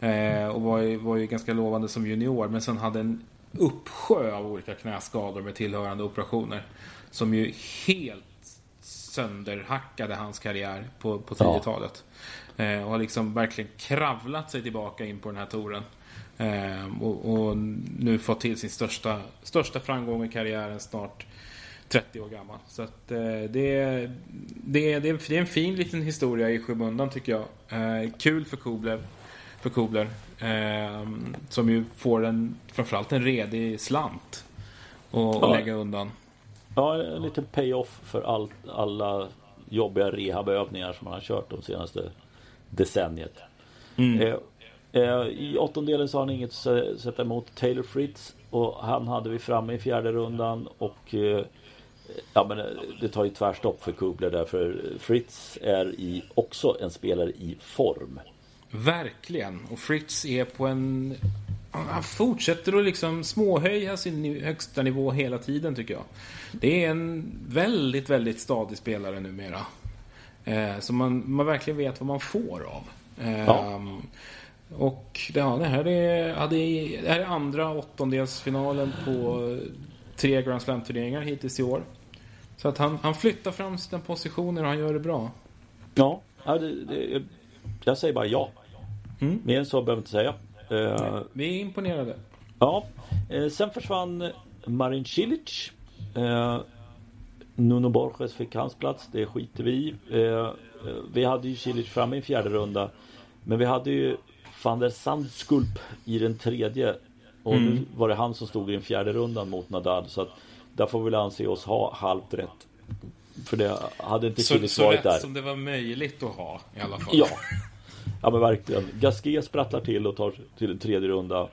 Eh, och var ju, var ju ganska lovande som junior. Men sen hade en uppsjö av olika knäskador med tillhörande operationer. Som ju helt sönderhackade hans karriär på, på 10-talet. Ja. Eh, och har liksom verkligen kravlat sig tillbaka in på den här touren. Eh, och, och, nu fått till sin största, största framgång i karriären snart 30 år gammal. Så att, eh, det, det, det, det, är en fin liten historia i skymundan tycker jag. Eh, kul för Kobler. För Kobler. Eh, som ju får en, framförallt en redig slant. Och, ja. lägga undan. Ja, en liten pay-off för all, alla jobbiga rehabövningar som man har kört de senaste decenniet. Mm. Eh, eh, I åttondelen så har han inget att sätta emot Taylor Fritz och han hade vi framme i fjärde rundan och eh, Ja men det tar ju tvärstopp för Kubler därför Fritz är i, också en spelare i form. Verkligen. Och Fritz är på en... Han fortsätter att liksom småhöja sin högsta nivå hela tiden tycker jag. Det är en väldigt, väldigt stadig spelare numera. Eh, så man, man verkligen vet vad man får av. Ja. Um, och ja, det, här är, ja, det, är, det här är andra åttondelsfinalen på tre Grand Slam-turneringar hittills i år. Så att han, han flyttar fram sina positioner och han gör det bra. Ja, det, det, jag säger bara ja. Mm. Mer än så behöver jag inte säga. Uh, vi är imponerade. Ja. Uh, sen försvann Marin Cilic. Uh, Nuno Borges fick hans plats. Det skiter vi i. vi hade ju Cilic framme i en fjärde runda. Men vi hade ju van der Sandskulp i den tredje. Och mm. nu var det han som stod i den fjärde rundan mot Nadal. Så att där får vi väl anse oss ha halvt rätt. För det hade inte Cilic varit där. Så rätt som det var möjligt att ha i alla fall. Ja. Ja men verkligen. Gasquet sprattlar till och tar till en tredje runda.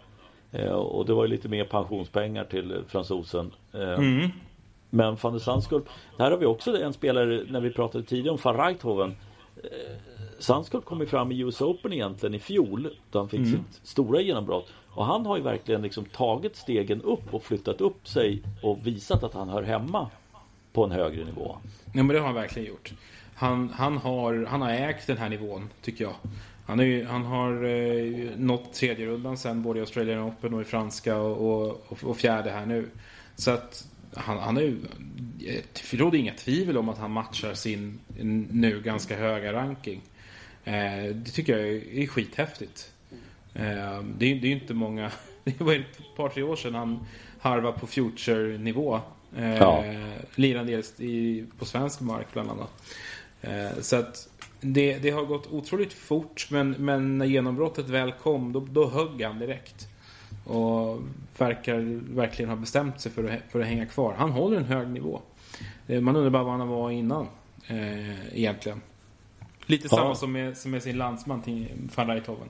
Eh, och det var ju lite mer pensionspengar till fransosen. Eh, mm. Men van der Sandskulp. Där har vi också en spelare när vi pratade tidigare om van Reithoven. Eh, Sandskulp kom ju fram i US Open egentligen i fjol. Då han fick mm. sitt stora genombrott. Och han har ju verkligen liksom tagit stegen upp och flyttat upp sig och visat att han hör hemma på en högre nivå. Ja men det har han verkligen gjort. Han, han, har, han har ägt den här nivån, tycker jag. Han, är, han har eh, nått tredje rundan sen både i Australian Open och i franska och, och, och fjärde här nu. Så att han, han är ju... Det råder inga tvivel om att han matchar sin nu ganska höga ranking. Eh, det tycker jag är skithäftigt. Eh, det, är, är inte många... Det var ett par, tre år sedan han harvade på Future-nivå. Eh, ja. Lirande i, på svensk mark bland annat. Eh, så att det, det, har gått otroligt fort men, men när genombrottet väl kom då, då högg han direkt. Och verkar verkligen ha bestämt sig för att, för att hänga kvar. Han håller en hög nivå. Eh, man undrar bara vad han var innan eh, egentligen. Lite ja. samma som med, som med sin landsman till van Rijthoven.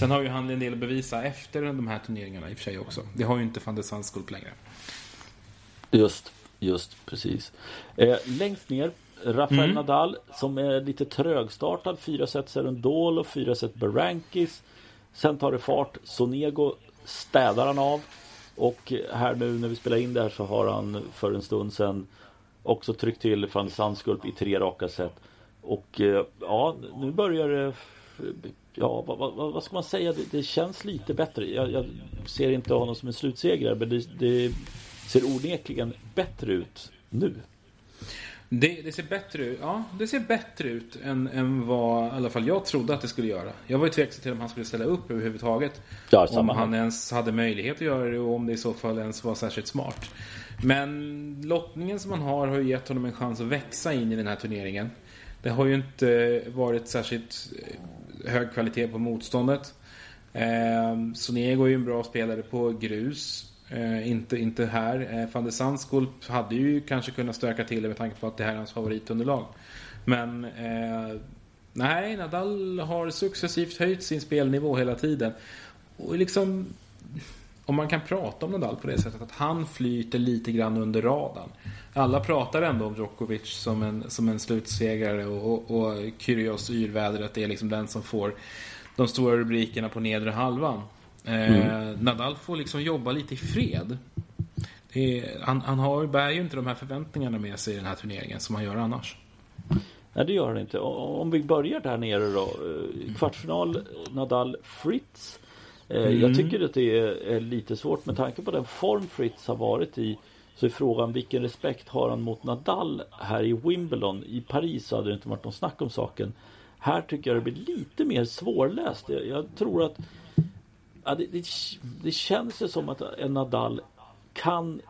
Sen har ju han en del att bevisa efter de här turneringarna i och för sig också. Det har ju inte van der Sandskulp längre. Just, just precis. Eh, längst ner Rafael mm. Nadal som är lite trögstartad. Fyra set Serendol och fyra set Berankis. Sen tar det fart. Sonego städar han av. Och här nu när vi spelar in det här så har han för en stund sedan också tryckt till Frans Sandskulp i tre raka set. Och eh, ja, nu börjar det Ja, vad, vad, vad, ska man säga? Det, det känns lite bättre. Jag, jag, ser inte honom som en slutsegrare men det, det ser onekligen bättre ut nu. Det, det, ser bättre ut, ja, det ser bättre ut än, än vad i alla fall jag trodde att det skulle göra. Jag var ju tveksam till om han skulle ställa upp överhuvudtaget. Ja, om han här. ens hade möjlighet att göra det och om det i så fall ens var särskilt smart. Men lottningen som han har har ju gett honom en chans att växa in i den här turneringen. Det har ju inte varit särskilt eh, hög kvalitet på motståndet. Eh, Sonego är ju en bra spelare på grus. Eh, inte, inte här. Eh, van de Sandskulp hade ju kanske kunnat stöka till det med tanke på att det här är hans favoritunderlag. Men eh, nej, Nadal har successivt höjt sin spelnivå hela tiden. Och liksom, om man kan prata om Nadal på det sättet att han flyter lite grann under radarn. Alla pratar ändå om Djokovic som en, som en slutsegrare och, och, och Kyrgios yrvädret är liksom den som får de stora rubrikerna på nedre halvan. Mm. Eh, Nadal får liksom jobba lite i fred. Är, han, han har, bär ju inte de här förväntningarna med sig i den här turneringen som han gör annars. Nej det gör han inte. Om vi börjar där nere då. Eh, kvartsfinal Nadal Fritz. Eh, mm. Jag tycker att det är, lite svårt med tanke på den form Fritz har varit i. Så är frågan vilken respekt har han mot Nadal här i Wimbledon? I Paris så hade det inte varit någon snack om saken. Här tycker jag det blir lite mer svårläst. Jag, jag tror att ja, det, det, det känns ju som att en Nadal kan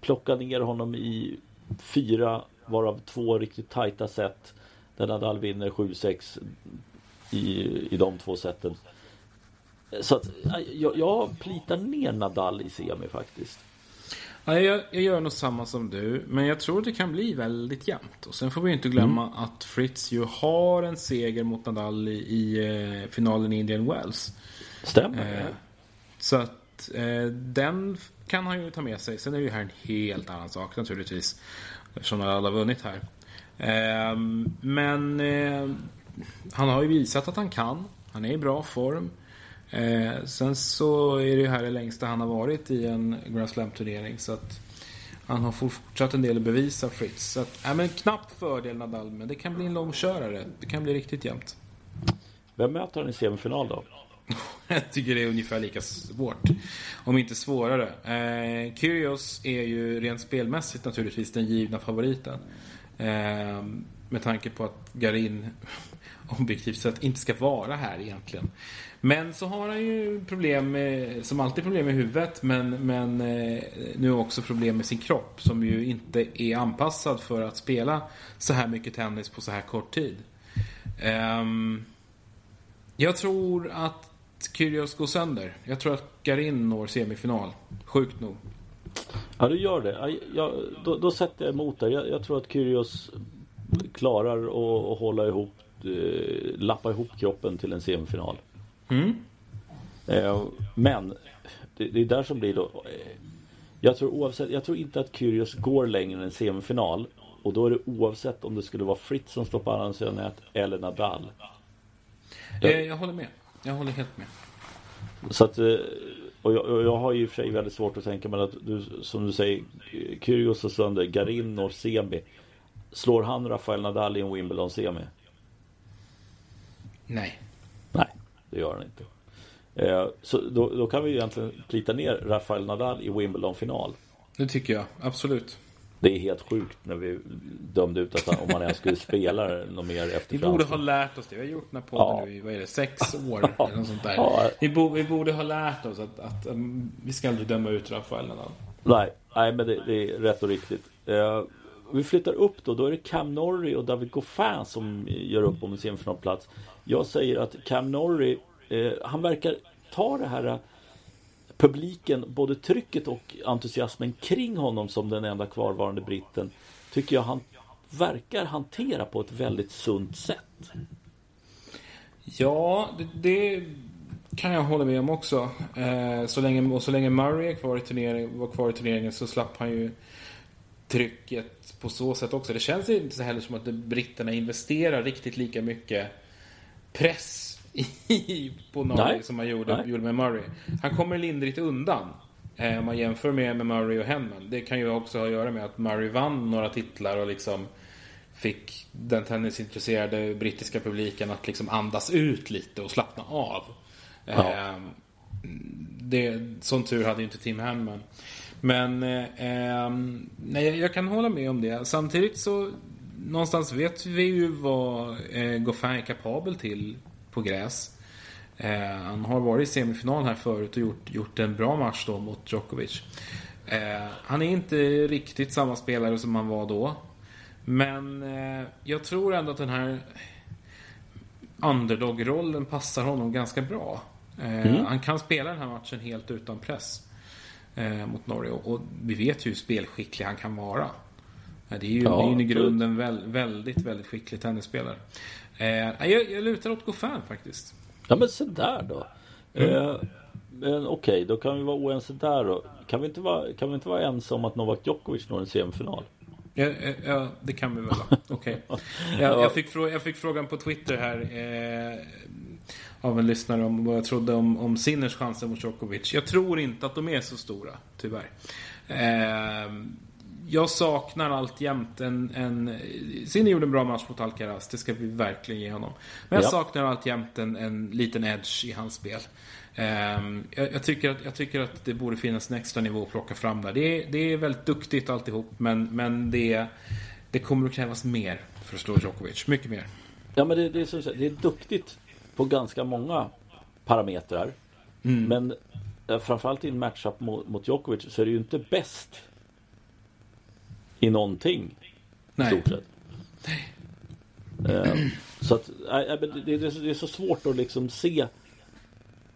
plocka ner honom i fyra varav två riktigt tajta set där Nadal vinner 7-6 i, i de två seten. Så att jag, jag plitar ner Nadal i semi faktiskt. Ja, jag, jag, gör nog samma som du, men jag tror det kan bli väldigt jämnt. Och sen får vi inte glömma mm. att Fritz ju har en seger mot Nadal i, i eh, finalen i Indian Wells. Stämmer. Eh, så att eh, den kan han ju ta med sig. Sen är det ju här en helt annan sak naturligtvis. Eftersom alla har vunnit här. Eh, men eh, han har ju visat att han kan. Han är i bra form. Eh, sen så är det ju här det längsta han har varit i en Grand Slam-turnering. Så att han har fortsatt en del att bevisa Fritz. Så att, äh, men knapp fördel Nadal, men det kan bli en långkörare. Det kan bli riktigt jämnt. Vem möter han i semifinal då? Jag tycker det är ungefär lika svårt. Om inte svårare. Eh, Kyrgios är ju rent spelmässigt naturligtvis den givna favoriten. Eh, med tanke på att Garin objektivt sett inte ska vara här egentligen. Men så har han ju problem med, som alltid problem med huvudet, men, men eh, nu också problem med sin kropp som ju inte är anpassad för att spela så här mycket tennis på så här kort tid. Um, jag tror att Kyrgios går sönder. Jag tror att Garin når semifinal. Sjukt nog. Ja, du gör det. Jag, då, då sätter jag emot dig. Jag, jag tror att Kyrgios klarar att hålla ihop, eh, lappa ihop kroppen till en semifinal. Mm. Eh, men det, är där som blir då. Eh, jag tror, oavsett, jag tror inte att Kyrgios går längre än semifinal. Och då är det oavsett om det skulle vara Fritz som står på andra sidan nät eller Nadal. Jag, eh, jag håller med. Jag håller helt med. Så att, och jag, och jag har ju i och för sig väldigt svårt att tänka mig att du, som du säger, Kyrgios och sönder, Garin och semi. Slår han Rafael Nadal i en Wimbledon-semi? Nej, det gör han inte. Eh, så då, då, kan vi egentligen plita ner Rafael Nadal i Wimbledon-final. Det tycker jag, absolut. Det är helt sjukt när vi dömde ut att han, om man ens skulle spela något mer efter Vi borde ha lärt oss det. Vi har gjort den här podden ja. nu i, vad är det, sex år eller något sånt där. Ja. Vi, bo, vi, borde ha lärt oss att, att um, vi ska aldrig döma ut Rafael Nadal. Nej, nej men det, det är rätt och riktigt. Uh, vi flyttar upp då, då är det Cam Norrie och David Goffin som gör upp om en semifinalplats. Jag säger att Cam Norrie, eh, han verkar ta det här eh, publiken, både trycket och entusiasmen kring honom som den enda kvarvarande britten, tycker jag han verkar hantera på ett väldigt sunt sätt. Ja, det, det kan jag hålla med om också. Eh, så länge, och så länge Murray är kvar i turnering, var kvar i turneringen så slapp han ju trycket på så sätt också. Det känns inte så heller som att britterna investerar riktigt lika mycket press i, på Norrie som man gjorde, gjorde med Murray. Han kommer lindrigt undan. Eh, om man jämför med, med Murray och Henman. Det kan ju också ha att göra med att Murray vann några titlar och liksom fick den tennisintresserade brittiska publiken att liksom andas ut lite och slappna av. Ja. Eh, det, sån tur hade ju inte Tim Henman. Men eh, nej, jag kan hålla med om det. Samtidigt så någonstans vet vi ju vad eh, Goffin är kapabel till på gräs. Eh, han har varit i semifinal här förut och gjort, gjort en bra match då mot Djokovic. Eh, han är inte riktigt samma spelare som han var då. Men eh, jag tror ändå att den här underdog-rollen passar honom ganska bra. Mm. Han kan spela den här matchen helt utan press mot Norge. Och, vi vet ju hur spelskicklig han kan vara. Det är ju, ja, det är ju i grunden väl, väldigt, väldigt skicklig tennisspelare. Eh, jag, jag lutar åt Goffin faktiskt. Ja men så där då. Mm. Eh, men okej, okay, då kan vi vara oense där då. Kan vi inte vara, kan vi inte vara ense om att Novak Djokovic når en semifinal? Ja, ja, det kan vi väl Okej. Okay. Jag, jag, fick jag fick frågan på Twitter här. Eh, av en lyssnare om vad jag trodde om, om Sinners chanser mot Djokovic. Jag tror inte att de är så stora, tyvärr. Eh, jag saknar alltjämt en, en... Sinner gjorde en bra match mot Alcaraz, det ska vi verkligen ge honom. Men jag ja. saknar alltjämt en, en liten edge i hans spel. Um, jag, jag, tycker att, jag tycker att det borde finnas en extra nivå att plocka fram där. Det är, det är väldigt duktigt alltihop, men, men det, det kommer att krävas mer för att slå Djokovic. Mycket mer. Ja, men det, det, är, det är duktigt på ganska många parametrar. Mm. Men eh, framförallt i en matchup mot, mot Djokovic så är det ju inte bäst i någonting. Nej. Stort sett. Nej. Uh, så att det, är så svårt att liksom se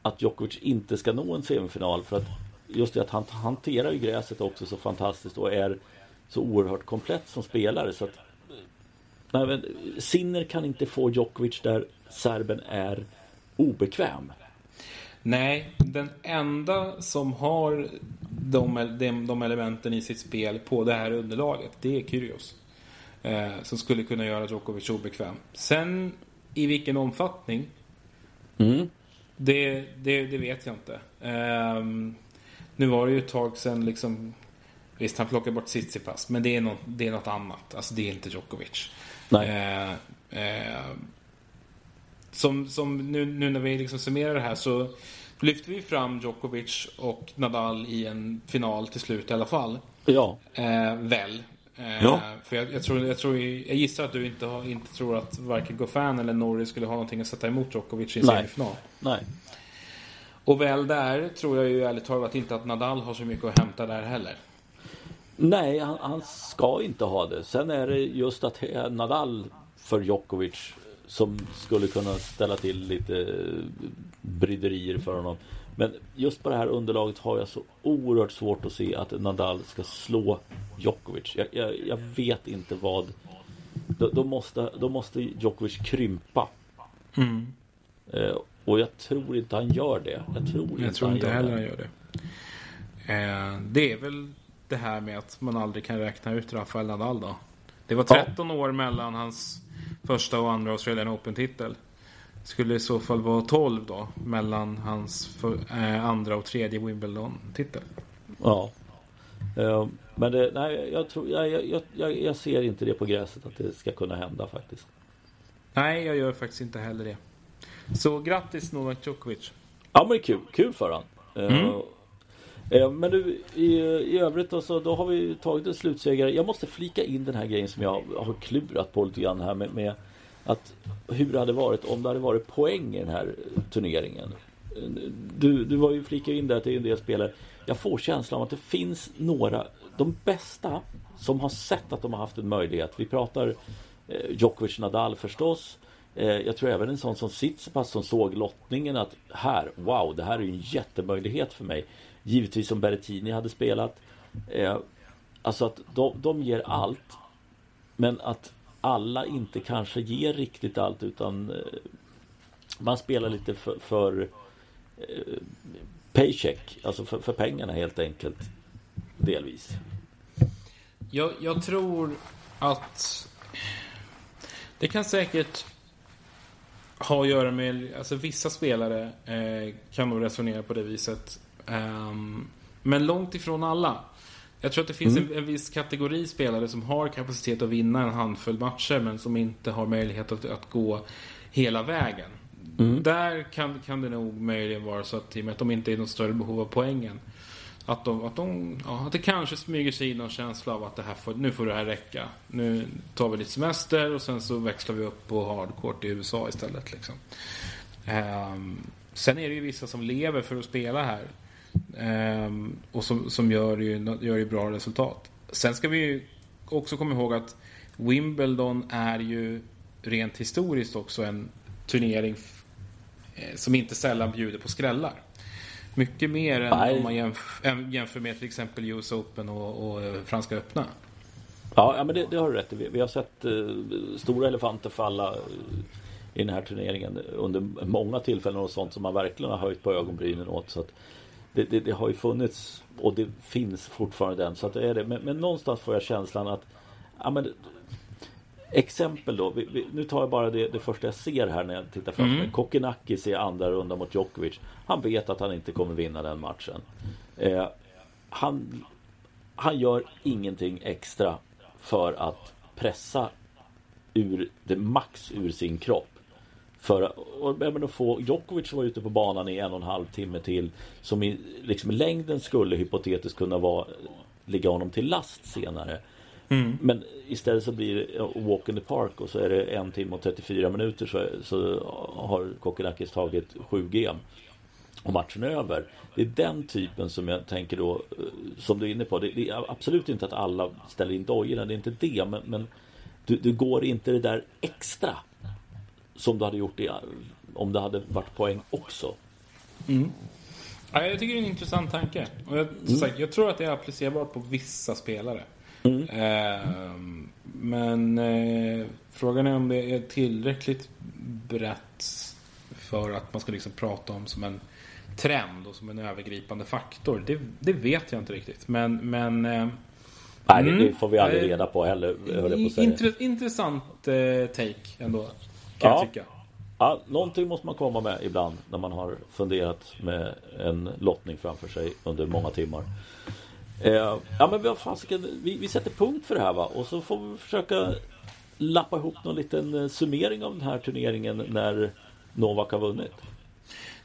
att Djokovic inte ska nå en semifinal. För att just det att han hanterar ju gräset också så fantastiskt och är så oerhört komplett som spelare. Så att, nej, Sinner kan inte få Djokovic där serben är obekväm. Nej, den enda som har de, de, de elementen i sitt spel på det här underlaget, det är Kyrgios. Eh, som skulle kunna göra Djokovic obekväm. Sen i vilken omfattning? Mm. Det, det, det, vet jag inte. Eh, nu var det ju ett tag sedan liksom Visst, han plockade bort Tsitsipas, men det är, något, det är något annat. Alltså, det är inte Djokovic. Nej. Eh, eh som, som nu, nu när vi liksom summerar det här så lyfter vi fram Djokovic och Nadal i en final till slut i alla fall. Ja. Eh, väl. Eh, Ja. För jag, jag, tror, jag, tror, jag gissar att du inte, har, inte tror att varken Goffin eller Norrie skulle ha någonting att sätta emot Djokovic i en Nej. semifinal. Nej. Och väl där tror jag ju ärligt talat inte att Nadal har så mycket att hämta där heller. Nej, han, han ska inte ha det. Sen är det just att Nadal för Djokovic som skulle kunna ställa till lite eh, bryderier för honom. Men just på det här underlaget har jag så oerhört svårt att se att Nadal ska slå Djokovic. Jag, jag, jag vet inte vad... Då, då, måste, då måste Djokovic krympa. Eh, och jag tror inte han gör det. Jag tror inte, Jag tror han inte gör heller det. han gör det. Eh, det är väl det här med att man aldrig kan räkna ut Rafael Nadal då. Det var Ja. 13 år mellan hans första och andra Australian Open-titel. Skulle i så fall vara 12 då mellan hans för, eh, andra och tredje Wimbledon-titel. Ja. Eh, Men det, nej, jag, tror, jag, jag, jag, jag ser inte det på gräset att det ska kunna hända faktiskt. Nej, jag gör faktiskt inte heller det. Så grattis Novak Djokovic. Ja men det är kul, kul för han. Eh, Mm. Eh, men nu i, i övrigt då, så då har vi tagit en slutsegrare. Jag måste flika in den här grejen som jag har klurat på lite grann här med, med att hur det hade varit om det hade varit poäng i den här turneringen. Du, du var ju flika in där till det en del spelare. Jag får känslan av att det finns några, de bästa som har sett att de har haft en möjlighet. Vi pratar eh, Djokovic Nadal förstås. Eh, jag tror även en sån som Tsitsipas som såg lottningen att här, wow, det här är ju en jättemöjlighet för mig. Givetvis som Berrettini hade spelat. Eh, alltså att de, de ger allt. Men att alla inte kanske ger riktigt allt utan eh, man spelar lite för, för eh, paycheck, alltså för, för pengarna helt enkelt. Delvis. Jag, jag tror att det kan säkert ha att göra med, alltså vissa spelare eh, kan nog resonera på det viset. Ehm, men långt ifrån alla. Jag tror att det finns en, en viss kategori spelare som har kapacitet att vinna en handfull matcher men som inte har möjlighet att, att gå hela vägen. Där kan, kan det nog möjligen vara så att i och med att de inte är i något större behov av poängen att, de, att, de, ja, att det kanske smyger sig in någon känsla av att det här får, nu får det här räcka. Nu tar vi lite semester och sen så växlar vi upp på hardcourt i USA istället. Liksom. Ehm, sen är det ju vissa som lever för att spela här. Ehm, och som, som gör, ju, gör ju bra resultat. Sen ska vi ju också komma ihåg att Wimbledon är ju rent historiskt också en turnering eh, som inte sällan bjuder på skrällar. Mycket mer än Nej. om man jämf- äm- jämför med till exempel US Open och, och eh, Franska öppna. Ja, ja men det, det har du rätt i. Vi, vi har sett eh, stora elefanter falla eh, i den här turneringen under många tillfällen och sånt som man verkligen har höjt på ögonbrynen åt. Så att det, det, det har ju funnits och det finns fortfarande den. Så att det är det. Men, men någonstans får jag känslan att ja, men, Exempel då, vi, vi, nu tar jag bara det, det första jag ser här när jag tittar framför mig. Kokkinakis i andra rundan mot Djokovic. Han vet att han inte kommer vinna den matchen. Eh, han, han gör ingenting extra för att pressa ur det max ur sin kropp. För och, jag menar, få Djokovic var ute på banan i en och en halv timme till som i liksom, längden skulle hypotetiskt kunna vara ligga honom till last senare. Men istället så blir det walk in the park och så är det en timme och 34 minuter så, så har Kokkinakis tagit 7 gem och matchen är över. Det är den typen som jag tänker då, eh, som du är inne på. Det, det är absolut inte att alla ställer in dojorna, det är inte det. Men, men du, du går inte det där extra som du hade gjort i, om det hade varit poäng också. Ja, jag tycker det är en intressant tanke. Och jag, som sagt, jag tror att det är applicerbart på vissa spelare. Ehm, men eh, frågan är om det är tillräckligt brett för att man ska liksom prata om som en trend och som en övergripande faktor. Det, det vet jag inte riktigt. Men, men eh, Nej, det, Mm. får vi aldrig Nej. reda på heller, höll jag på att säga. intre, intressant eh, take ändå. Kan ja. jag tycka. Ja, någonting måste man komma med ibland när man har funderat med en lottning framför sig under många timmar. Eh, ja men vad fasiken, vi, vi sätter punkt för det här va och så får vi försöka lappa ihop någon liten eh, summering av den här turneringen när Novak har vunnit.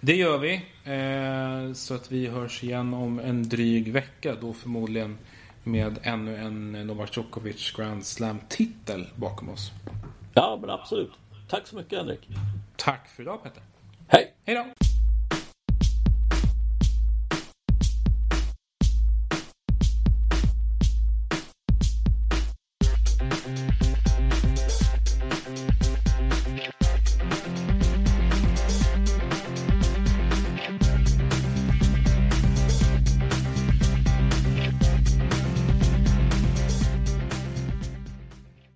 Det gör vi. Eh, så att vi hörs igen om en dryg vecka. Då förmodligen med ännu en Novak Djokovic Grand Slam-titel bakom oss. Ja, men absolut. Tack så mycket Henrik. Tack för idag Peter. Hej! Hej då!